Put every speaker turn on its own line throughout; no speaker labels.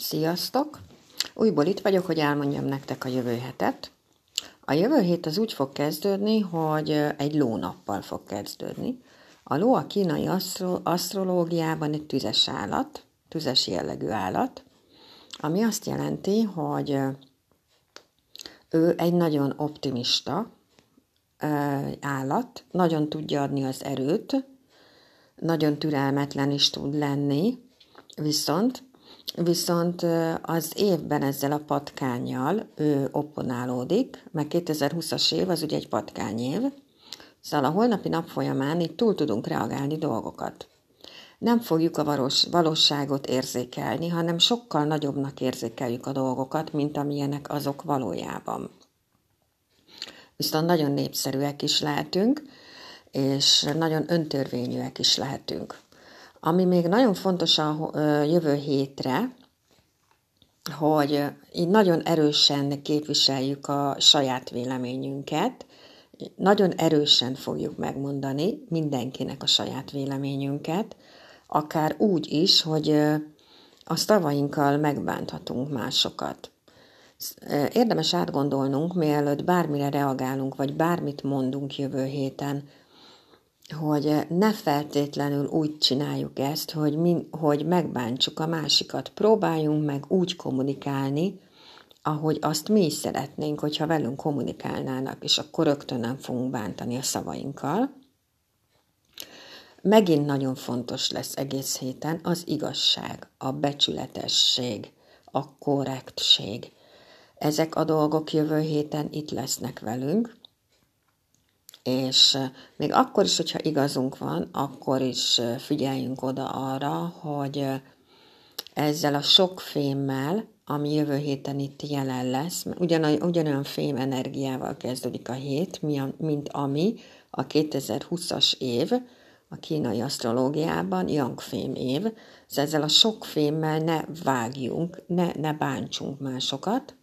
Sziasztok! Újból itt vagyok, hogy elmondjam nektek a jövő hetet. A jövő hét az úgy fog kezdődni, hogy egy lónappal fog kezdődni. A ló a kínai asztro- asztrológiában egy tüzes állat, tüzes jellegű állat, ami azt jelenti, hogy ő egy nagyon optimista állat, nagyon tudja adni az erőt, nagyon türelmetlen is tud lenni, viszont Viszont az évben ezzel a patkányjal ő opponálódik, mert 2020-as év az ugye egy patkányév, szóval a holnapi nap folyamán itt túl tudunk reagálni dolgokat. Nem fogjuk a valós, valóságot érzékelni, hanem sokkal nagyobbnak érzékeljük a dolgokat, mint amilyenek azok valójában. Viszont nagyon népszerűek is lehetünk, és nagyon öntörvényűek is lehetünk. Ami még nagyon fontos a jövő hétre, hogy így nagyon erősen képviseljük a saját véleményünket, nagyon erősen fogjuk megmondani mindenkinek a saját véleményünket, akár úgy is, hogy a szavainkkal megbánthatunk másokat. Érdemes átgondolnunk, mielőtt bármire reagálunk, vagy bármit mondunk jövő héten, hogy ne feltétlenül úgy csináljuk ezt, hogy, mi, hogy megbántsuk a másikat. Próbáljunk meg úgy kommunikálni, ahogy azt mi is szeretnénk, hogyha velünk kommunikálnának, és akkor rögtön nem fogunk bántani a szavainkkal. Megint nagyon fontos lesz egész héten az igazság, a becsületesség, a korrektség. Ezek a dolgok jövő héten itt lesznek velünk, és még akkor is, hogyha igazunk van, akkor is figyeljünk oda arra, hogy ezzel a sok fémmel, ami jövő héten itt jelen lesz, ugyan, ugyanolyan fém energiával kezdődik a hét, mint ami a 2020-as év, a kínai asztrológiában Yang fém év, szóval ezzel a sok fémmel ne vágjunk, ne, ne bántsunk másokat,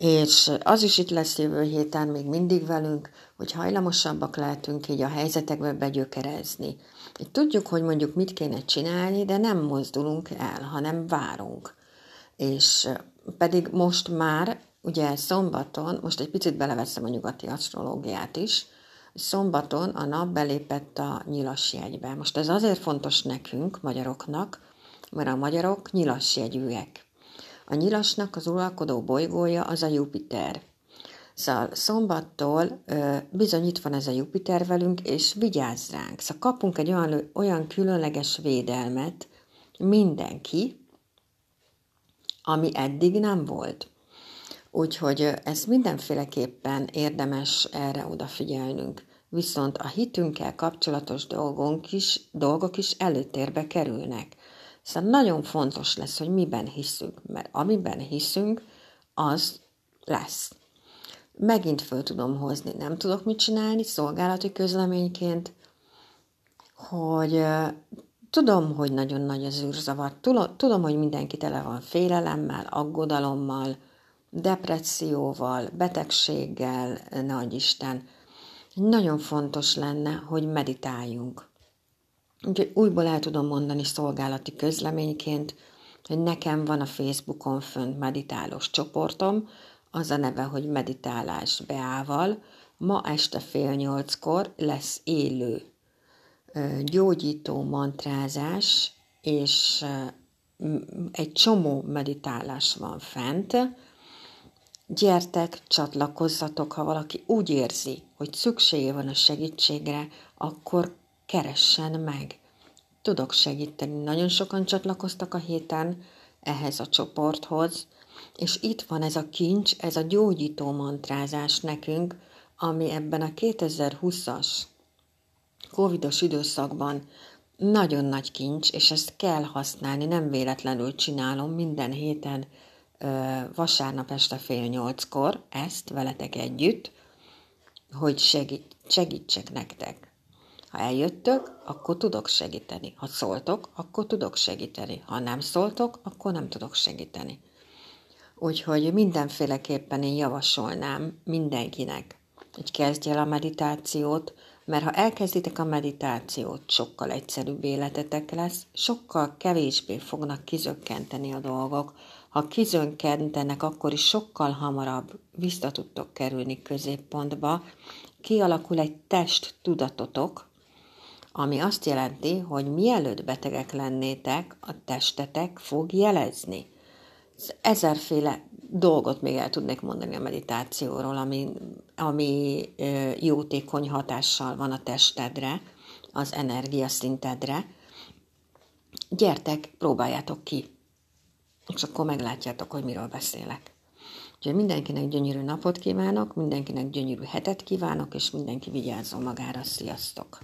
és az is itt lesz jövő héten még mindig velünk, hogy hajlamosabbak lehetünk így a helyzetekbe begyökerezni. Így tudjuk, hogy mondjuk mit kéne csinálni, de nem mozdulunk el, hanem várunk. És pedig most már, ugye szombaton, most egy picit beleveszem a nyugati asztrológiát is, szombaton a nap belépett a nyilas jegybe. Most ez azért fontos nekünk, magyaroknak, mert a magyarok nyilas jegyűek. A nyilasnak az uralkodó bolygója az a Jupiter. Szóval szombattól ö, bizony itt van ez a Jupiter velünk, és vigyázz ránk. Szóval kapunk egy olyan, olyan különleges védelmet, mindenki, ami eddig nem volt. Úgyhogy ez mindenféleképpen érdemes erre odafigyelnünk. Viszont a hitünkkel kapcsolatos dolgok is, dolgok is előtérbe kerülnek. Szóval nagyon fontos lesz, hogy miben hiszünk, mert amiben hiszünk, az lesz. Megint föl tudom hozni, nem tudok mit csinálni szolgálati közleményként, hogy tudom, hogy nagyon nagy az űrzavar, tudom, hogy mindenki tele van félelemmel, aggodalommal, depresszióval, betegséggel, nagy Isten. Nagyon fontos lenne, hogy meditáljunk. Úgyhogy újból el tudom mondani szolgálati közleményként, hogy nekem van a Facebookon fönt meditálós csoportom, az a neve, hogy meditálás beával. Ma este fél nyolckor lesz élő gyógyító mantrázás, és egy csomó meditálás van fent. Gyertek, csatlakozzatok, ha valaki úgy érzi, hogy szüksége van a segítségre, akkor keressen meg. Tudok segíteni. Nagyon sokan csatlakoztak a héten ehhez a csoporthoz, és itt van ez a kincs, ez a gyógyító mantrázás nekünk, ami ebben a 2020-as covidos időszakban nagyon nagy kincs, és ezt kell használni, nem véletlenül csinálom minden héten vasárnap este fél nyolckor ezt veletek együtt, hogy segít, segítsek nektek. Ha eljöttök, akkor tudok segíteni. Ha szóltok, akkor tudok segíteni. Ha nem szóltok, akkor nem tudok segíteni. Úgyhogy mindenféleképpen én javasolnám mindenkinek, hogy kezdj el a meditációt, Mert ha elkezditek a meditációt, sokkal egyszerűbb életetek lesz, sokkal kevésbé fognak kizökkenteni a dolgok. Ha kizönkentenek, akkor is sokkal hamarabb vissza tudtok kerülni középpontba, kialakul egy test tudatotok, ami azt jelenti, hogy mielőtt betegek lennétek, a testetek fog jelezni. Ezerféle dolgot még el tudnék mondani a meditációról, ami, ami jótékony hatással van a testedre, az energiaszintedre. Gyertek, próbáljátok ki, és akkor meglátjátok, hogy miről beszélek. Úgyhogy mindenkinek gyönyörű napot kívánok, mindenkinek gyönyörű hetet kívánok, és mindenki vigyázzon magára. Sziasztok!